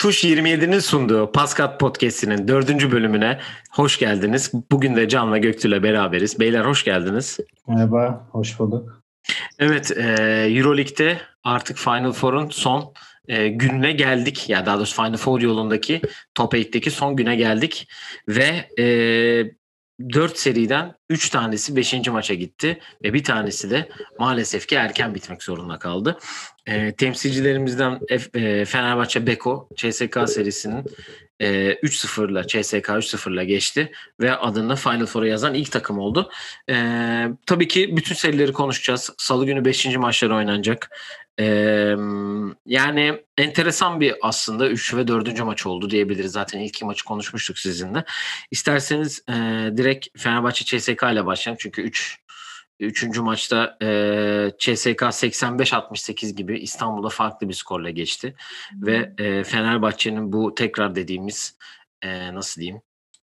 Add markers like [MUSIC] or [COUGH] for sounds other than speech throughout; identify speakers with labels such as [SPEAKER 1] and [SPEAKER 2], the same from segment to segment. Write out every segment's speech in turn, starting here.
[SPEAKER 1] Tuş 27'nin sunduğu Paskat Podcast'inin dördüncü bölümüne hoş geldiniz. Bugün de Can ve Göktürk'le beraberiz. Beyler hoş geldiniz.
[SPEAKER 2] Merhaba, hoş bulduk.
[SPEAKER 1] Evet, e, Euroleague'de artık Final Four'un son e, gününe geldik. Ya daha doğrusu Final Four yolundaki Top 8'teki son güne geldik. Ve e, 4 seriden 3 tanesi 5. maça gitti ve bir tanesi de maalesef ki erken bitmek zorunda kaldı. E, temsilcilerimizden F, e, Fenerbahçe Beko CSK serisinin e, 3-0'la CSK 3-0'la geçti ve adını Final Four'a yazan ilk takım oldu. E, tabii ki bütün serileri konuşacağız. Salı günü 5. maçlar oynanacak. Yani enteresan bir aslında 3 ve 4. maç oldu diyebiliriz. Zaten ilk maçı konuşmuştuk sizinle. İsterseniz e, direkt Fenerbahçe CSK ile başlayalım. Çünkü 3 Üçüncü maçta e, CSK 85-68 gibi İstanbul'da farklı bir skorla geçti. Ve e, Fenerbahçe'nin bu tekrar dediğimiz e, nasıl diyeyim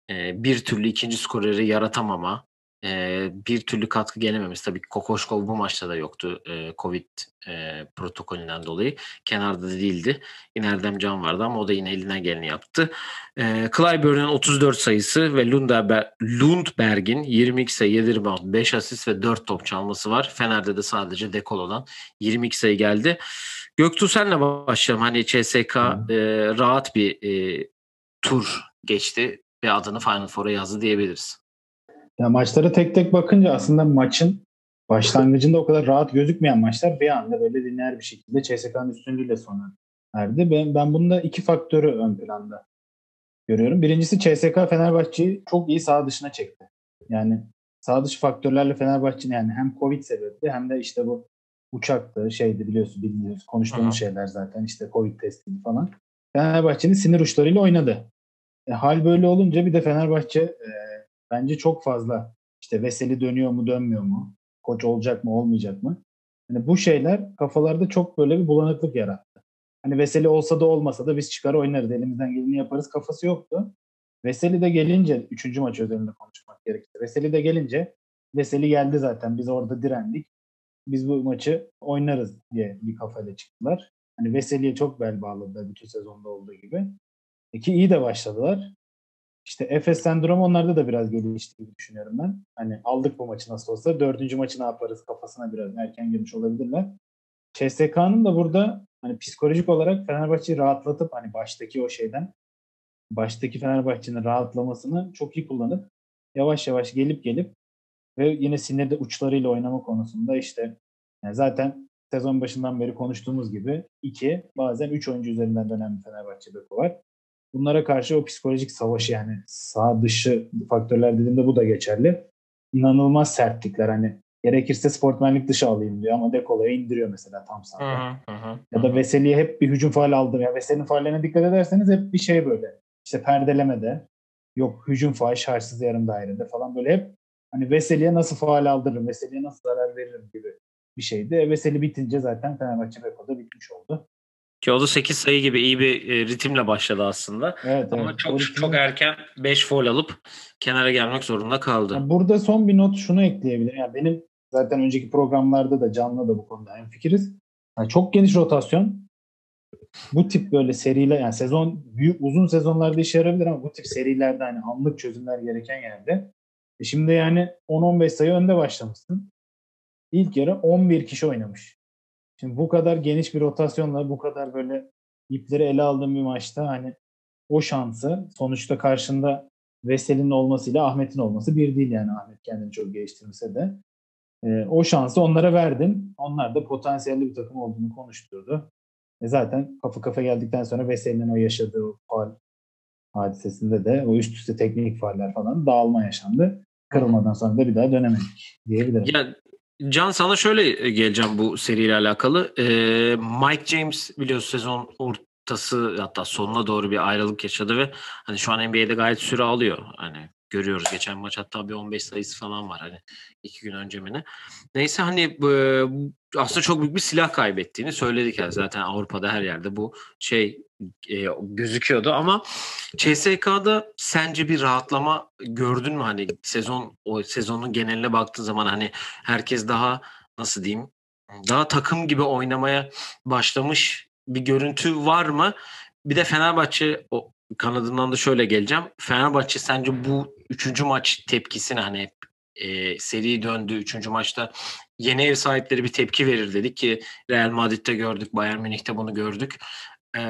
[SPEAKER 1] e, bir türlü ikinci skoreri yaratamama e, bir türlü katkı gelememiz. Tabii Kokoşkov bu maçta da yoktu e, Covid e, protokolünden dolayı. Kenarda da değildi. Yine Erdem Can vardı ama o da yine elinden geleni yaptı. E, Clyburn'un 34 sayısı ve Lundberg, Lundberg'in 22 sayı, 7 rebound, 5 asist ve 4 top çalması var. Fener'de de sadece dekol olan 22 sayı geldi. Göktuğ senle başlayalım. Hani CSK e, rahat bir e, tur geçti ve adını Final Four'a yazdı diyebiliriz.
[SPEAKER 2] Ya maçlara tek tek bakınca aslında maçın başlangıcında o kadar rahat gözükmeyen maçlar bir anda böyle lineer bir şekilde CSK'nın üstünlüğüyle sona erdi. Ben, ben bunda iki faktörü ön planda görüyorum. Birincisi CSK Fenerbahçe'yi çok iyi sağ dışına çekti. Yani sağ dışı faktörlerle Fenerbahçe'nin yani hem Covid sebebi hem de işte bu uçaktı, şeydi biliyorsun biliyoruz konuştuğumuz Aha. şeyler zaten işte Covid testiydi falan. Fenerbahçe'nin sinir uçlarıyla oynadı. E, hal böyle olunca bir de Fenerbahçe e, bence çok fazla işte Veseli dönüyor mu dönmüyor mu? Koç olacak mı olmayacak mı? Hani bu şeyler kafalarda çok böyle bir bulanıklık yarattı. Hani Veseli olsa da olmasa da biz çıkar oynarız elimizden geleni yaparız kafası yoktu. Veseli de gelince üçüncü maç özelinde konuşmak gerekirse. Veseli de gelince Veseli geldi zaten biz orada direndik. Biz bu maçı oynarız diye bir kafayla çıktılar. Hani Veseli'ye çok bel bağladılar bütün sezonda olduğu gibi. E ki iyi de başladılar. İşte Efes sendromu onlarda da biraz gelişti gibi düşünüyorum ben. Hani aldık bu maçı nasıl olsa. Dördüncü maçı ne yaparız kafasına biraz erken girmiş olabilirler. CSK'nın da burada hani psikolojik olarak Fenerbahçe'yi rahatlatıp hani baştaki o şeyden baştaki Fenerbahçe'nin rahatlamasını çok iyi kullanıp yavaş yavaş gelip gelip ve yine sinirde uçlarıyla oynama konusunda işte yani zaten sezon başından beri konuştuğumuz gibi iki bazen üç oyuncu üzerinden dönen bir Fenerbahçe beko var bunlara karşı o psikolojik savaşı yani sağ dışı faktörler dediğimde bu da geçerli. İnanılmaz sertlikler hani gerekirse sportmenlik dışı alayım diyor ama Dekola'ya indiriyor mesela tam sahada. Ya da Veseli'ye hep bir hücum faal aldım. Ya Veseli'nin faallerine dikkat ederseniz hep bir şey böyle. İşte perdelemede yok hücum faal şartsız yarım dairede falan böyle hep hani Veseli'ye nasıl faal aldırırım, Veseli'ye nasıl zarar veririm gibi bir şeydi. E, Veseli bitince zaten Fenerbahçe Beko'da bitmiş oldu.
[SPEAKER 1] Ki o da 8 sayı gibi iyi bir e, ritimle başladı aslında. Evet, Ama evet. çok çok erken 5 foul alıp kenara gelmek zorunda kaldı.
[SPEAKER 2] Yani burada son bir not şunu ekleyebilirim. Yani benim zaten önceki programlarda da canlı da bu konuda en fikiriz. Yani çok geniş rotasyon. Bu tip böyle seriyle yani sezon büyük uzun sezonlarda işe yarayabilir ama bu tip serilerde hani anlık çözümler gereken yerde. E şimdi yani 10-15 sayı önde başlamışsın. İlk yarı 11 kişi oynamış. Şimdi bu kadar geniş bir rotasyonla bu kadar böyle ipleri ele aldığım bir maçta hani o şansı sonuçta karşında Vesel'in olmasıyla Ahmet'in olması bir değil yani Ahmet kendini çok geliştirmese de. E, o şansı onlara verdin. Onlar da potansiyelli bir takım olduğunu konuşturdu. E zaten kafa kafa geldikten sonra Vesel'in o yaşadığı o faal hadisesinde de o üst üste teknik faaller falan dağılma yaşandı. Kırılmadan sonra da bir daha dönemedik diyebilirim.
[SPEAKER 1] Ya Can sana şöyle e, geleceğim bu seriyle alakalı. Ee, Mike James biliyorsun sezon ortası hatta sonuna doğru bir ayrılık yaşadı ve hani şu an NBA'de gayet süre alıyor. Hani görüyoruz geçen maç hatta bir 15 sayısı falan var hani iki gün önce mi ne. Neyse hani bu, aslında çok büyük bir silah kaybettiğini söyledik yani zaten Avrupa'da her yerde bu şey e, gözüküyordu ama CSK'da sence bir rahatlama gördün mü hani sezon o sezonun geneline baktığın zaman hani herkes daha nasıl diyeyim daha takım gibi oynamaya başlamış bir görüntü var mı? bir de Fenerbahçe o kanadından da şöyle geleceğim. Fenerbahçe sence bu üçüncü maç tepkisini hani e, seri döndü üçüncü maçta yeni ev sahipleri bir tepki verir dedik ki Real Madrid'de gördük, Bayern Münih'te bunu gördük. E,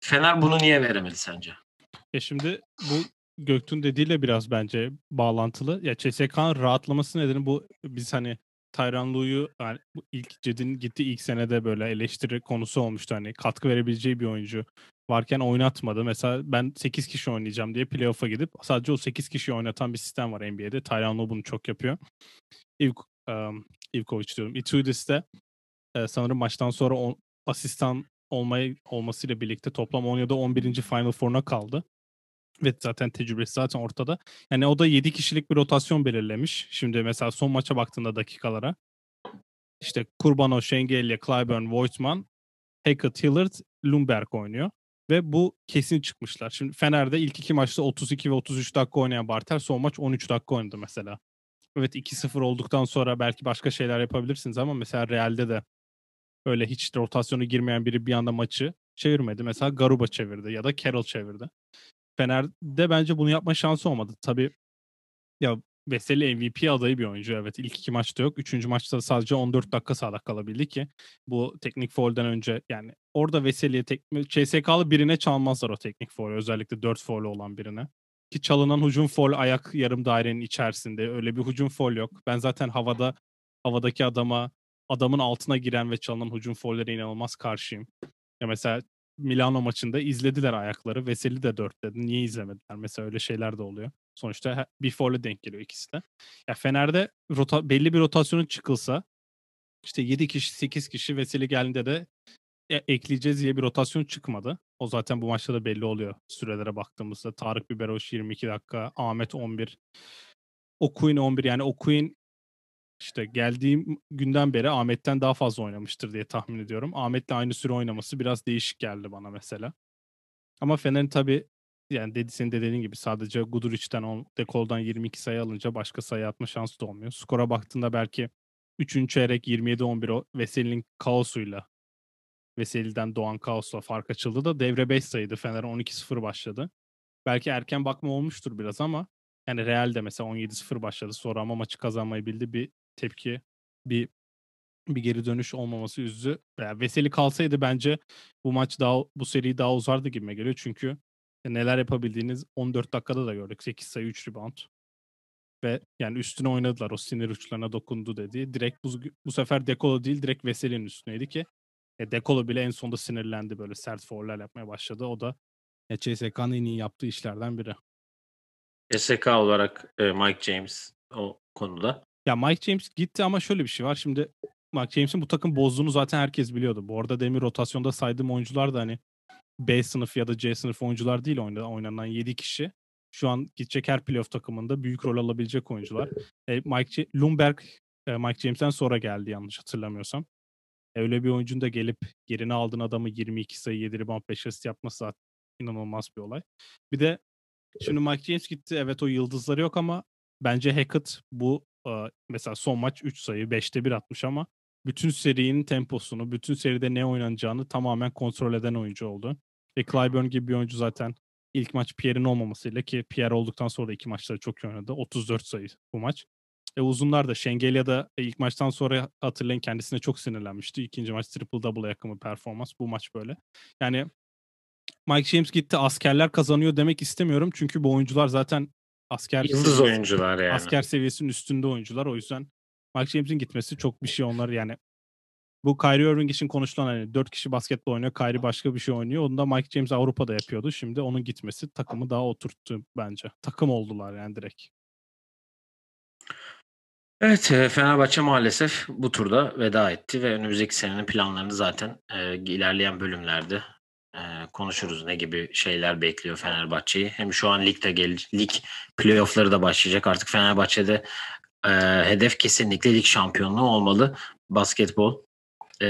[SPEAKER 1] Fener bunu niye veremedi sence?
[SPEAKER 3] Ya şimdi bu Göktuğ'un dediğiyle biraz bence bağlantılı. Ya CSK'nın rahatlaması nedeni bu biz hani Tyron Lue'yu yani ilk Ced'in gitti ilk senede böyle eleştiri konusu olmuştu. Hani katkı verebileceği bir oyuncu varken oynatmadı. Mesela ben 8 kişi oynayacağım diye playoff'a gidip sadece o 8 kişi oynatan bir sistem var NBA'de. Tyron Lue bunu çok yapıyor. İlk um, Ivkovic diyorum. Itudis de e, sanırım maçtan sonra on, asistan olmayı olmasıyla birlikte toplam 10 ya da 11. Final Four'una kaldı. Ve zaten tecrübesi zaten ortada. Yani o da 7 kişilik bir rotasyon belirlemiş. Şimdi mesela son maça baktığında dakikalara. İşte Kurbano, Şengelya, Clyburn, Voigtman, Hackett, Hillard, Lumberg oynuyor. Ve bu kesin çıkmışlar. Şimdi Fener'de ilk iki maçta 32 ve 33 dakika oynayan Bartel son maç 13 dakika oynadı mesela. Evet 2-0 olduktan sonra belki başka şeyler yapabilirsiniz ama mesela Real'de de öyle hiç rotasyonu girmeyen biri bir anda maçı çevirmedi. Mesela Garuba çevirdi ya da Carroll çevirdi. Fener'de bence bunu yapma şansı olmadı. Tabii ya Veseli MVP adayı bir oyuncu evet. ilk iki maçta yok. Üçüncü maçta sadece 14 dakika sağda kalabildi ki bu teknik foul'den önce yani orada Veseli'ye tek, CSK'lı birine çalmazlar o teknik foul'ü. Özellikle 4 foul'ü olan birine. Ki çalınan hücum foul ayak yarım dairenin içerisinde. Öyle bir hücum foul yok. Ben zaten havada havadaki adama adamın altına giren ve çalınan hücum foul'lere inanılmaz karşıyım. Ya mesela Milano maçında izlediler ayakları. Veseli de dört dedi. Niye izlemediler? Mesela öyle şeyler de oluyor. Sonuçta bir foul'e denk geliyor ikisi de. Ya Fener'de rota, belli bir rotasyonun çıkılsa işte 7 kişi 8 kişi Veseli geldiğinde de e, ekleyeceğiz diye bir rotasyon çıkmadı. O zaten bu maçta da belli oluyor sürelere baktığımızda. Tarık Biberoş 22 dakika, Ahmet 11, Okuyun 11 yani Okuyun işte geldiğim günden beri Ahmet'ten daha fazla oynamıştır diye tahmin ediyorum. Ahmet'le aynı süre oynaması biraz değişik geldi bana mesela. Ama Fener'in tabii yani dedi senin de dediğin gibi sadece Guduric'den on, Dekol'dan 22 sayı alınca başka sayı atma şansı da olmuyor. Skora baktığında belki 3. çeyrek 27-11 o Veseli'nin kaosuyla Veseli'den doğan kaosla fark açıldı da devre 5 sayıydı. Fener 12-0 başladı. Belki erken bakma olmuştur biraz ama yani Real'de mesela 17-0 başladı. Sonra ama maçı kazanmayı bildi. Bir tepki, bir bir geri dönüş olmaması üzdü. Yani Veseli kalsaydı bence bu maç daha bu seri daha uzardı gibi geliyor. Çünkü neler yapabildiğiniz 14 dakikada da gördük. 8 sayı 3 rebound. Ve yani üstüne oynadılar. O sinir uçlarına dokundu dedi. Direkt bu, bu sefer Dekolo değil direkt Veseli'nin üstüneydi ki e, Dekolo bile en sonunda sinirlendi böyle sert fauller yapmaya başladı. O da e, CSK'nın en iyi yaptığı işlerden biri.
[SPEAKER 1] CSK olarak e, Mike James o konuda.
[SPEAKER 3] Ya Mike James gitti ama şöyle bir şey var. Şimdi Mike James'in bu takım bozduğunu zaten herkes biliyordu. Bu arada demir rotasyonda saydığım oyuncular da hani B sınıf ya da C sınıf oyuncular değil oynanan 7 kişi. Şu an gidecek her playoff takımında büyük rol alabilecek oyuncular. E, Mike Lumberg e, Mike James'ten sonra geldi yanlış hatırlamıyorsam. E, öyle bir oyuncunun da gelip yerine aldığın adamı 22 sayı 7 rebound 5 asist yapması zaten inanılmaz bir olay. Bir de şimdi Mike James gitti. Evet o yıldızları yok ama bence Hackett bu mesela son maç 3 sayı 5'te 1 atmış ama bütün serinin temposunu, bütün seride ne oynanacağını tamamen kontrol eden oyuncu oldu. Ve Clyburn gibi bir oyuncu zaten ilk maç Pierre'in olmamasıyla ki Pierre olduktan sonra iki maçları çok iyi oynadı. 34 sayı bu maç. E uzunlar da Şengelya'da ilk maçtan sonra hatırlayın kendisine çok sinirlenmişti. İkinci maç triple double yakın bir performans. Bu maç böyle. Yani Mike James gitti askerler kazanıyor demek istemiyorum. Çünkü bu oyuncular zaten asker
[SPEAKER 1] yıldız oyuncular yani.
[SPEAKER 3] Asker seviyesinin üstünde oyuncular. O yüzden Mike James'in gitmesi çok bir şey onlar yani. Bu Kyrie Irving için konuşulan hani 4 kişi basketbol oynuyor. Kyrie başka bir şey oynuyor. Onu da Mike James Avrupa'da yapıyordu. Şimdi onun gitmesi takımı daha oturttu bence. Takım oldular yani direkt.
[SPEAKER 1] Evet Fenerbahçe maalesef bu turda veda etti ve önümüzdeki senenin planlarını zaten e, ilerleyen bölümlerde e, konuşuruz. Ne gibi şeyler bekliyor Fenerbahçe'yi. Hem şu an ligde gel lig playoff'ları da başlayacak. Artık Fenerbahçe'de e, hedef kesinlikle lig şampiyonluğu olmalı. Basketbol e,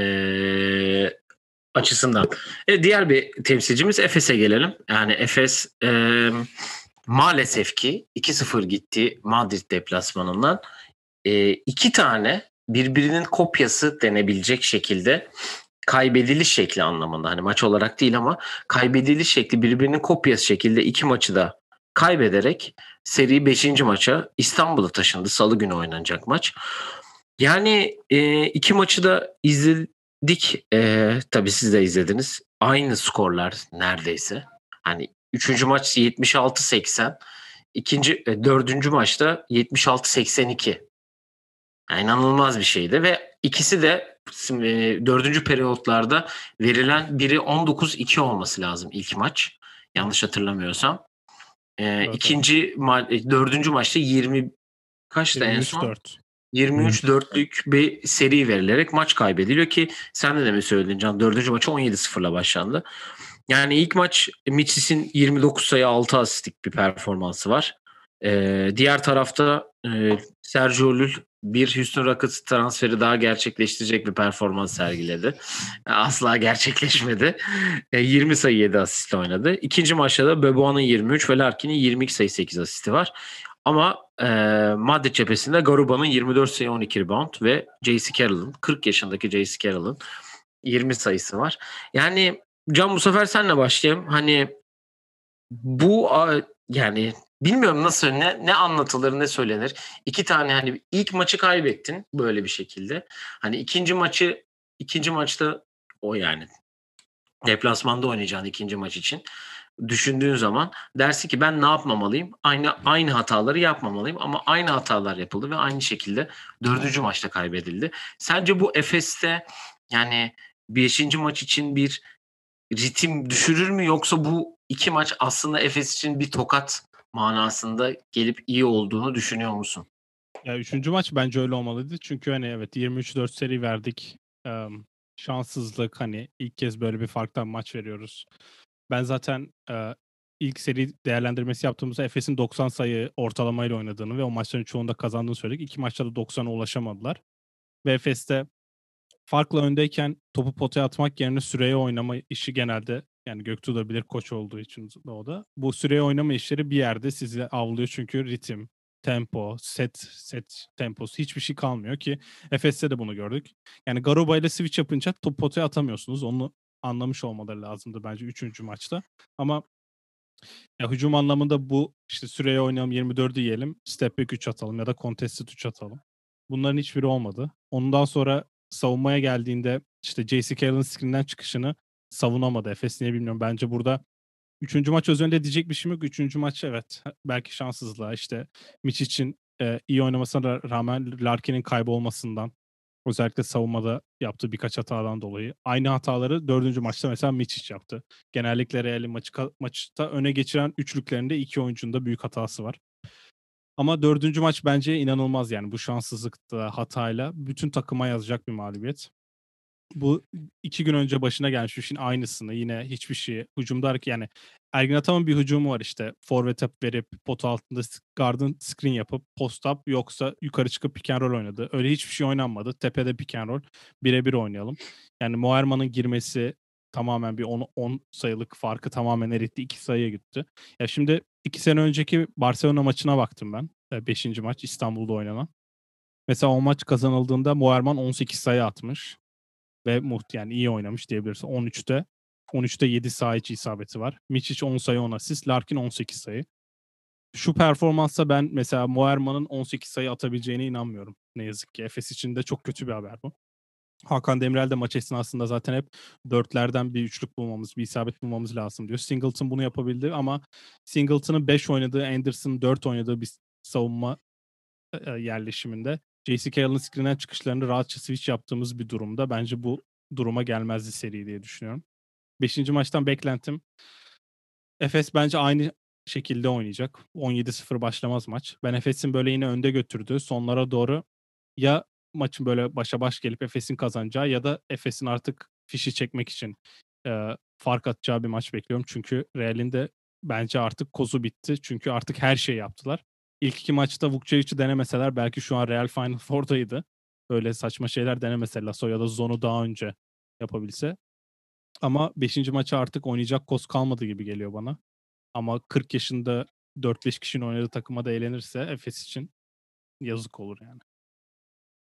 [SPEAKER 1] açısından. E, diğer bir temsilcimiz Efes'e gelelim. Yani Efes e, maalesef ki 2-0 gitti Madrid deplasmanından. E, iki tane birbirinin kopyası denebilecek şekilde kaybediliş şekli anlamında hani maç olarak değil ama kaybediliş şekli birbirinin kopyası şekilde iki maçı da kaybederek seri 5. maça İstanbul'a taşındı. Salı günü oynanacak maç. Yani e, iki maçı da izledik. E, tabii siz de izlediniz. Aynı skorlar neredeyse. Hani üçüncü maç 76-80. İkinci, e, dördüncü maçta 76-82. Yani inanılmaz bir şeydi ve ikisi de e, dördüncü periyotlarda verilen biri 19-2 olması lazım ilk maç. Yanlış hatırlamıyorsam. Ee, evet, ikinci ma- e, dördüncü maçta 20 kaçta en son? 4. 23-4'lük bir seri verilerek maç kaybediliyor ki sen de demin söyledin Can. Dördüncü maçı 17-0'la başlandı. Yani ilk maç Mitchell'in 29 sayı 6 asistlik bir performansı var. Ee, diğer tarafta e, Sergio Llull bir Houston Rockets transferi daha gerçekleştirecek bir performans sergiledi. [LAUGHS] Asla gerçekleşmedi. E, 20 sayı 7 asistle oynadı. İkinci maçta da Beboa'nın 23 ve Larkin'in 22 sayı 8 asisti var. Ama e, Madrid cephesinde Garuba'nın 24 sayı 12 rebound ve J.C. Carroll'ın 40 yaşındaki J.C. Carroll'ın 20 sayısı var. Yani Can bu sefer senle başlayayım. Hani bu yani bilmiyorum nasıl ne ne anlatılır ne söylenir. İki tane hani ilk maçı kaybettin böyle bir şekilde. Hani ikinci maçı ikinci maçta o yani deplasmanda oynayacağın ikinci maç için düşündüğün zaman dersi ki ben ne yapmamalıyım? Aynı aynı hataları yapmamalıyım ama aynı hatalar yapıldı ve aynı şekilde dördüncü maçta kaybedildi. Sence bu Efes'te yani beşinci maç için bir ritim düşürür mü yoksa bu iki maç aslında Efes için bir tokat manasında gelip iyi olduğunu düşünüyor musun?
[SPEAKER 3] Ya üçüncü maç bence öyle olmalıydı. Çünkü hani evet 23-4 seri verdik. Ee, şanssızlık hani ilk kez böyle bir farktan maç veriyoruz. Ben zaten e, ilk seri değerlendirmesi yaptığımızda Efes'in 90 sayı ortalamayla oynadığını ve o maçların çoğunda kazandığını söyledik. İki maçta da 90'a ulaşamadılar. Ve Efes'te farklı öndeyken topu potaya atmak yerine süreye oynama işi genelde yani Göktuğ da bilir koç olduğu için de o da. Bu süreye oynama işleri bir yerde sizi avlıyor çünkü ritim, tempo, set, set temposu hiçbir şey kalmıyor ki Efes'te de bunu gördük. Yani Garuba ile switch yapınca top potaya atamıyorsunuz. Onu anlamış olmaları lazımdı bence 3. maçta. Ama ya hücum anlamında bu işte süreye oynayalım 24'ü yiyelim, step back 3 atalım ya da contested 3 atalım. Bunların hiçbiri olmadı. Ondan sonra savunmaya geldiğinde işte J.C. Carroll'ın screen'den çıkışını savunamadı. Efes niye bilmiyorum. Bence burada üçüncü maç özelinde diyecek bir şey yok. Üçüncü maç evet belki şanssızlığa işte Mitch için e, iyi oynamasına rağmen Larkin'in kaybolmasından özellikle savunmada yaptığı birkaç hatadan dolayı. Aynı hataları dördüncü maçta mesela Miçic yaptı. Genellikle Real'in maçı, maçta öne geçiren üçlüklerinde iki oyuncunun da büyük hatası var. Ama dördüncü maç bence inanılmaz yani bu şanssızlıkta hatayla bütün takıma yazacak bir mağlubiyet bu iki gün önce başına gelmiş işin aynısını yine hiçbir şey hücumda yani Ergin Ataman bir hücumu var işte forvet up verip pot altında guard'ın screen yapıp post up yoksa yukarı çıkıp pick and roll oynadı. Öyle hiçbir şey oynanmadı. Tepede pick and roll birebir oynayalım. Yani Moerman'ın girmesi tamamen bir 10, 10 sayılık farkı tamamen eritti. 2 sayıya gitti. Ya şimdi 2 sene önceki Barcelona maçına baktım ben. 5. maç İstanbul'da oynanan. Mesela o maç kazanıldığında Moerman 18 sayı atmış ve muht yani iyi oynamış diyebiliriz. 13'te 13'te 7 saha içi isabeti var. Miçic 10 sayı 10 asist. Larkin 18 sayı. Şu performansa ben mesela Moerman'ın 18 sayı atabileceğine inanmıyorum. Ne yazık ki. Efes için de çok kötü bir haber bu. Hakan Demirel de maç esnasında zaten hep dörtlerden bir üçlük bulmamız, bir isabet bulmamız lazım diyor. Singleton bunu yapabildi ama Singleton'ın 5 oynadığı, Anderson'ın 4 oynadığı bir savunma yerleşiminde J.C. Carroll'ın screen'den çıkışlarını rahatça switch yaptığımız bir durumda bence bu duruma gelmezdi seri diye düşünüyorum. Beşinci maçtan beklentim Efes bence aynı şekilde oynayacak. 17-0 başlamaz maç. Ben Efes'in böyle yine önde götürdüğü sonlara doğru ya maçın böyle başa baş gelip Efes'in kazanacağı ya da Efes'in artık fişi çekmek için e, fark atacağı bir maç bekliyorum. Çünkü Real'in de bence artık kozu bitti. Çünkü artık her şeyi yaptılar. İlk iki maçta Vukcevic'i denemeseler belki şu an Real Final Four'daydı. Böyle saçma şeyler denemeseler Lasso ya da Zon'u daha önce yapabilse. Ama 5. maçı artık oynayacak koz kalmadı gibi geliyor bana. Ama 40 yaşında 4-5 kişinin oynadığı takıma da eğlenirse Efes için yazık olur yani.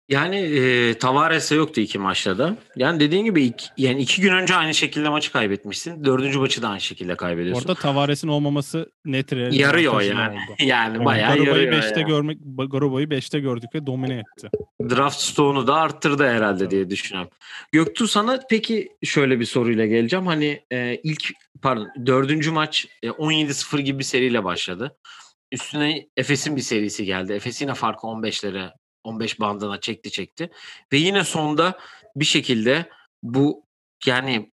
[SPEAKER 1] Yani e, Tavares'e yoktu iki maçta da. Yani dediğin gibi iki, yani iki gün önce aynı şekilde maçı kaybetmişsin. Dördüncü maçı da aynı şekilde kaybediyorsun.
[SPEAKER 3] Orada Tavares'in olmaması net
[SPEAKER 1] Yarıyor yani.
[SPEAKER 3] Oldu. [LAUGHS]
[SPEAKER 1] yani bayağı
[SPEAKER 3] Garobo'yu
[SPEAKER 1] yarıyor.
[SPEAKER 3] 5'te
[SPEAKER 1] yani.
[SPEAKER 3] görmek Garobo'yu 5'te gördük ve domine etti.
[SPEAKER 1] Draft stoğunu da arttırdı herhalde diye düşünüyorum. Göktuğ sana peki şöyle bir soruyla geleceğim. Hani e, ilk pardon dördüncü maç e, 17-0 gibi bir seriyle başladı. Üstüne Efes'in bir serisi geldi. Efes yine farkı 15'lere 15 bandına çekti çekti. Ve yine sonda bir şekilde bu yani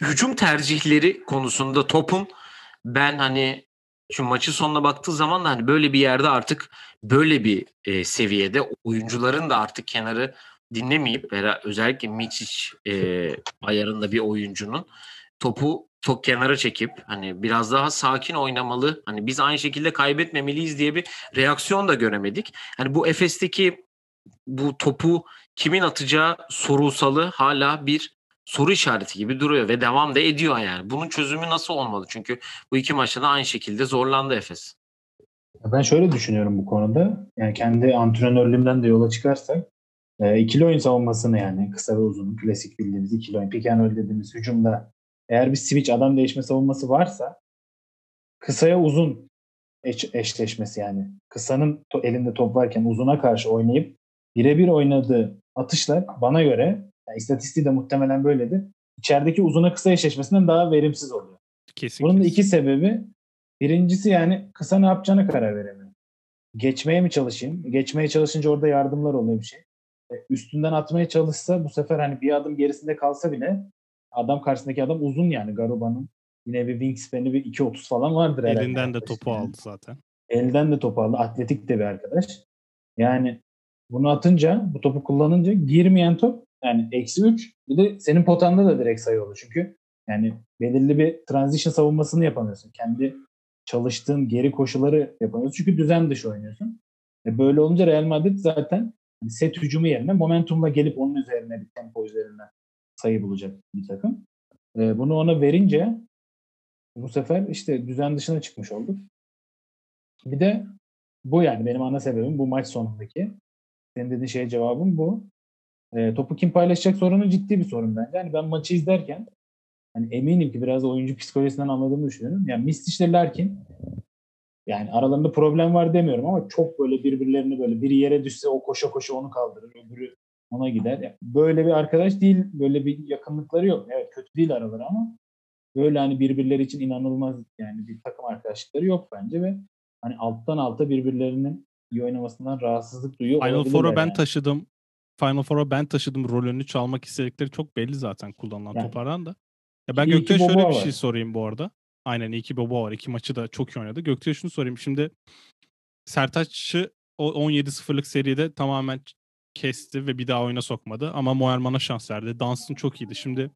[SPEAKER 1] hücum tercihleri konusunda topun ben hani şu maçın sonuna baktığı zaman da hani böyle bir yerde artık böyle bir e, seviyede oyuncuların da artık kenarı dinlemeyip özellikle Miçic e, ayarında bir oyuncunun topu çok kenara çekip hani biraz daha sakin oynamalı. Hani biz aynı şekilde kaybetmemeliyiz diye bir reaksiyon da göremedik. Hani bu Efes'teki bu topu kimin atacağı sorulsalı hala bir soru işareti gibi duruyor ve devam da ediyor yani. Bunun çözümü nasıl olmalı? Çünkü bu iki maçta da aynı şekilde zorlandı Efes.
[SPEAKER 2] Ben şöyle düşünüyorum bu konuda. Yani kendi antrenörlüğümden de yola çıkarsak e, ikili oyun savunmasını yani kısa ve uzun klasik bildiğimiz ikili oyun pick and roll dediğimiz hücumda eğer bir switch adam değişme savunması varsa kısaya uzun eş, eşleşmesi yani kısanın to, elinde top varken uzuna karşı oynayıp birebir oynadığı atışlar bana göre yani istatistiği de muhtemelen böyledir. İçerideki uzuna kısa eşleşmesinden daha verimsiz oluyor.
[SPEAKER 3] Kesin,
[SPEAKER 2] Bunun da iki sebebi. Birincisi yani kısa ne yapacağına karar veremiyor. Geçmeye mi çalışayım? Geçmeye çalışınca orada yardımlar oluyor bir şey. E, Üstünden atmaya çalışsa bu sefer hani bir adım gerisinde kalsa bile adam karşısındaki adam uzun yani Garuba'nın. Yine bir wingspan'i bir 2.30 falan vardır herhalde.
[SPEAKER 3] Elinden de topu aldı zaten.
[SPEAKER 2] Elden de topu aldı. Atletik de bir arkadaş. Yani bunu atınca, bu topu kullanınca girmeyen top yani eksi 3 bir de senin potanda da direkt sayı olur. Çünkü yani belirli bir transition savunmasını yapamıyorsun. Kendi çalıştığın geri koşuları yapamıyorsun. Çünkü düzen dışı oynuyorsun. E böyle olunca Real Madrid zaten set hücumu yerine momentumla gelip onun üzerine bir tempo üzerinden sayı bulacak bir takım. E bunu ona verince bu sefer işte düzen dışına çıkmış olduk. Bir de bu yani benim ana sebebim bu maç sonundaki. Senin dediğin şeye cevabım bu. E, topu kim paylaşacak sorunu ciddi bir sorun bence. Yani ben maçı izlerken hani eminim ki biraz da oyuncu psikolojisinden anladığımı düşünüyorum. Yani Mistic ile Larkin yani aralarında problem var demiyorum ama çok böyle birbirlerini böyle biri yere düşse o koşa koşa onu kaldırır, öbürü ona gider. Böyle bir arkadaş değil, böyle bir yakınlıkları yok. Evet kötü değil araları ama böyle hani birbirleri için inanılmaz yani bir takım arkadaşlıkları yok bence ve hani alttan alta birbirlerinin iyi oynamasından rahatsızlık duyuyor
[SPEAKER 3] Final Four'a ben
[SPEAKER 2] yani.
[SPEAKER 3] taşıdım. Final Four'a ben taşıdım rolünü çalmak istedikleri çok belli zaten kullanılan
[SPEAKER 2] Yani.
[SPEAKER 3] topardan da. Ya ben Göktuğ'a şöyle bir şey sorayım bu arada. Aynen iyi ki Boba var. İki maçı da çok iyi oynadı. Göktuğ'a şunu sorayım. Şimdi Sertaç'ı o 17-0'lık seride tamamen kesti ve bir daha oyuna sokmadı. Ama Moerman'a şans verdi. Dansın çok iyiydi. Şimdi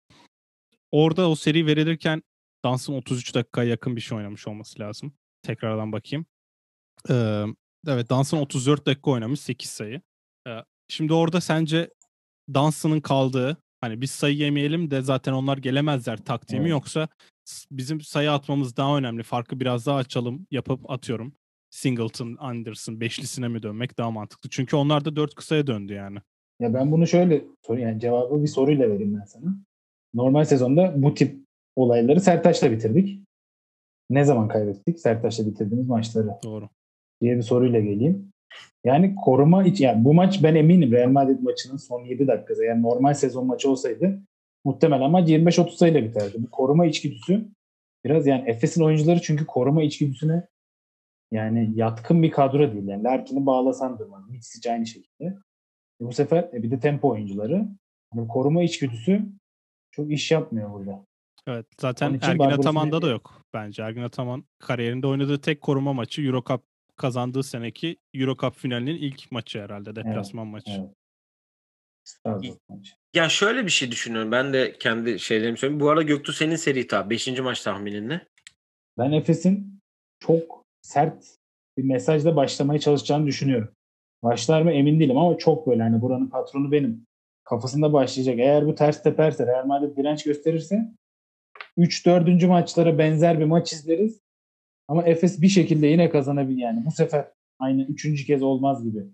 [SPEAKER 3] orada o seri verilirken Dansın 33 dakikaya yakın bir şey oynamış olması lazım. Tekrardan bakayım. Ee, evet Dansın 34 dakika oynamış 8 sayı. Ee, şimdi orada sence Dansın'ın kaldığı hani biz sayı yemeyelim de zaten onlar gelemezler taktiği mi
[SPEAKER 2] Evet.
[SPEAKER 3] yoksa bizim sayı atmamız daha önemli. Farkı biraz daha açalım yapıp atıyorum. Singleton, Anderson beşlisine mi dönmek daha mantıklı? Çünkü onlar da dört kısaya döndü yani.
[SPEAKER 2] Ya ben bunu şöyle sorayım yani cevabı bir soruyla vereyim ben sana. Normal sezonda bu tip olayları Sertaç'la bitirdik. Ne zaman kaybettik Sertaç'la bitirdiğimiz maçları
[SPEAKER 3] Doğru.
[SPEAKER 2] diye bir soruyla geleyim. Yani koruma için yani bu maç ben eminim Real Madrid maçının son 7 dakikası yani normal sezon maçı olsaydı muhtemelen maç 25-30 sayıyla biterdi. Bu koruma içgüdüsü biraz yani Efes'in oyuncuları çünkü koruma içgüdüsüne yani yatkın bir kadro değil. Yani Larkin'i bağlasan durmaz. Mitsic aynı şekilde. E bu sefer e bir de tempo oyuncuları. Yani koruma içgüdüsü çok iş yapmıyor burada.
[SPEAKER 3] Evet zaten Ergin
[SPEAKER 2] Barbaros'un
[SPEAKER 3] Ataman'da da yok bence. Ergin Ataman kariyerinde oynadığı tek koruma maçı Euro Cup kazandığı seneki Euro Cup finalinin ilk maçı herhalde deplasman maçı.
[SPEAKER 2] Evet. Maçı.
[SPEAKER 1] Ya şöyle bir şey düşünüyorum. Ben de kendi şeylerimi söyleyeyim. Bu arada Göktuğ senin seri tahmin. Beşinci maç tahminin ne?
[SPEAKER 2] Ben Efes'in çok sert bir mesajla başlamaya çalışacağını düşünüyorum. Başlar mı emin değilim ama çok böyle hani buranın patronu benim. Kafasında başlayacak. Eğer bu ters teperse Real Madrid direnç gösterirse 3-4. maçlara benzer bir maç izleriz. Ama Efes bir şekilde yine kazanabilir yani. Bu sefer aynı üçüncü kez olmaz gibi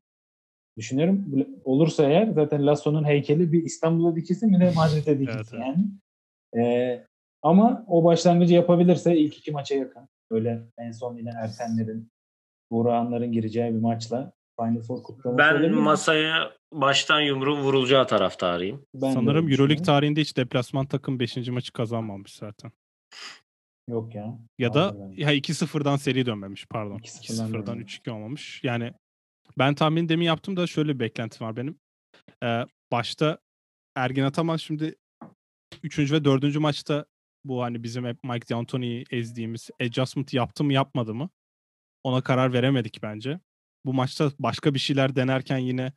[SPEAKER 2] düşünüyorum. Olursa eğer zaten Lasso'nun heykeli bir İstanbul'a dikilsin bir de Madrid'e dikilsin
[SPEAKER 3] Evet,
[SPEAKER 2] yani. Ee, ama o başlangıcı yapabilirse ilk iki maça yakın. Böyle en son yine Ertenlerin, Buğra'nların gireceği bir maçla Final Four kutlaması
[SPEAKER 1] Ben
[SPEAKER 2] olabilir.
[SPEAKER 1] masaya baştan yumruğun vurulacağı taraftarıyım.
[SPEAKER 2] Ben
[SPEAKER 3] Sanırım Euroleague tarihinde hiç deplasman takım 5. maçı kazanmamış zaten.
[SPEAKER 2] Yok ya.
[SPEAKER 3] Ya da
[SPEAKER 2] bence.
[SPEAKER 3] ya 2-0'dan seri dönmemiş pardon.
[SPEAKER 2] 2-0'dan
[SPEAKER 3] 2-0'dan
[SPEAKER 2] dönmemiş.
[SPEAKER 3] 3-2 olmamış. Yani ben tahmin demin yaptım da şöyle bir beklentim var benim. Ee, başta Ergin Ataman şimdi 3. ve 4. maçta bu hani bizim hep Mike D'Antoni'yi ezdiğimiz adjustment yaptı mı yapmadı mı? Ona karar veremedik bence. Bu maçta başka bir şeyler denerken yine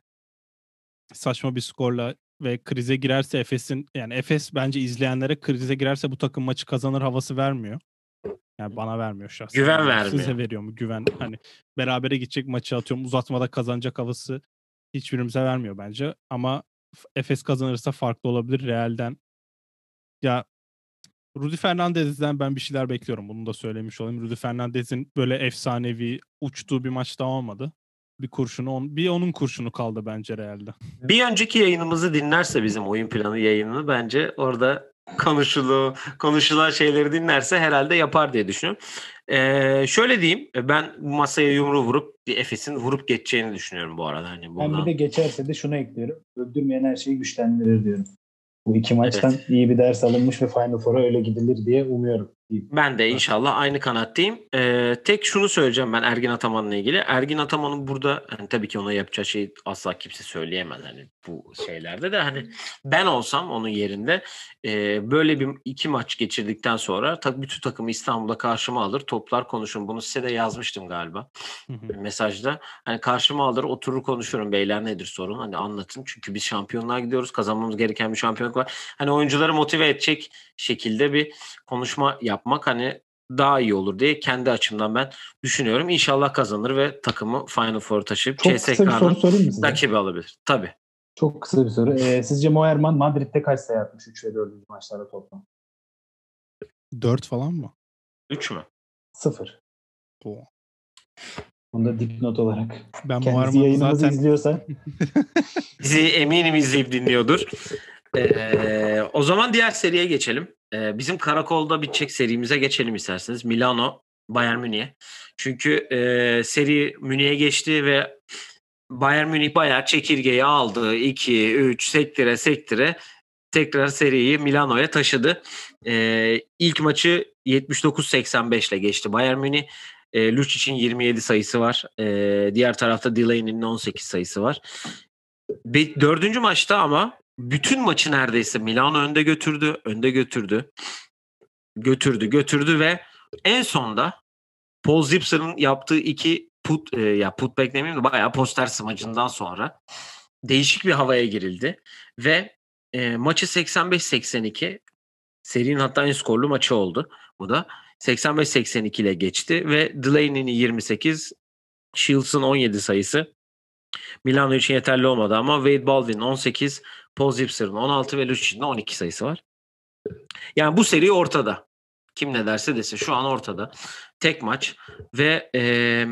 [SPEAKER 3] saçma bir skorla ve krize girerse Efes'in yani Efes bence izleyenlere krize girerse bu takım maçı kazanır havası vermiyor. Yani bana vermiyor şahsen.
[SPEAKER 1] Güven vermiyor.
[SPEAKER 3] Size veriyor mu güven? Hani berabere gidecek maçı atıyorum uzatmada kazanacak havası hiçbirimize vermiyor bence. Ama Efes kazanırsa farklı olabilir Real'den. Ya Rudy Fernandez'den ben bir şeyler bekliyorum. Bunu da söylemiş olayım. Rudy Fernandez'in böyle efsanevi uçtuğu bir maç daha olmadı. Bir kurşunu, on, bir onun kurşunu kaldı bence Real'de.
[SPEAKER 1] Bir önceki yayınımızı dinlerse bizim oyun planı yayınını bence orada konuşulu, konuşulan şeyleri dinlerse herhalde yapar diye düşünüyorum. Ee, şöyle diyeyim ben bu masaya yumruğu vurup bir Efes'in vurup geçeceğini düşünüyorum bu arada. Hani
[SPEAKER 2] Ben
[SPEAKER 1] bundan-
[SPEAKER 2] bir de geçerse de şunu ekliyorum. Öldürmeyen her şeyi güçlendirir diyorum. Bu iki maçtan iyi bir ders alınmış ve Final Four'a öyle gidilir diye umuyorum.
[SPEAKER 1] Ben de inşallah aynı kanattayım. Ee, tek şunu söyleyeceğim ben Ergin Ataman'la ilgili. Ergin Ataman'ın burada hani tabii ki ona yapacağı şeyi asla kimse söyleyemez hani bu şeylerde de hani ben olsam onun yerinde e, böyle bir iki maç geçirdikten sonra tabii bütün takımı İstanbul'da karşıma alır toplar konuşurum. Bunu size de yazmıştım galiba mesajda. Hani karşıma alır oturur konuşurum beyler nedir sorun hani anlatın. Çünkü biz şampiyonluğa gidiyoruz kazanmamız gereken bir şampiyonluk var. Hani oyuncuları motive edecek şekilde bir konuşma yapmak hani daha iyi olur diye kendi açımdan ben düşünüyorum. İnşallah kazanır ve takımı Final Four taşıyıp CSK'nın rakibi alabilir. Tabii.
[SPEAKER 2] Çok kısa bir soru. Ee, sizce Moerman Madrid'de kaç sayı atmış 3 ve 4. maçlarda toplam?
[SPEAKER 3] 4 falan mı?
[SPEAKER 1] 3 mü?
[SPEAKER 2] Sıfır.
[SPEAKER 3] Oo.
[SPEAKER 2] Bunu da dipnot olarak.
[SPEAKER 3] Ben
[SPEAKER 2] Kendisi yayınımızı
[SPEAKER 3] zaten
[SPEAKER 2] izliyorsa [LAUGHS]
[SPEAKER 1] Bizi eminim izleyip dinliyordur. Ee, o zaman diğer seriye geçelim. Ee, bizim karakolda bitecek serimize geçelim isterseniz. Milano, Bayern Münih. Çünkü e, seri Münih'e geçti ve Bayern Münih bayağı çekirgeyi aldı. 2, 3 sektire sektire tekrar seriyi Milano'ya taşıdı. Ee, ilk maçı 79-85 ile geçti Bayern Münih. E, Lucic'in 27 sayısı var. E, diğer tarafta Delaney'nin 18 sayısı var. Be- dördüncü maçta ama bütün maçı neredeyse Milano önde götürdü. Önde götürdü. Götürdü götürdü ve en sonda Paul Zipser'ın yaptığı iki put, e, ya putback demeyeyim de bayağı poster smacından sonra değişik bir havaya girildi. Ve e, maçı 85-82 serinin hatta en skorlu maçı oldu. Bu da 85-82 ile geçti ve Delaney'nin 28, Shields'ın 17 sayısı Milano için yeterli olmadı ama Wade Baldwin'in 18, Paul Zipser'ın 16 ve Lucic'in 12 sayısı var. Yani bu seri ortada. Kim ne derse desin şu an ortada. Tek maç ve e,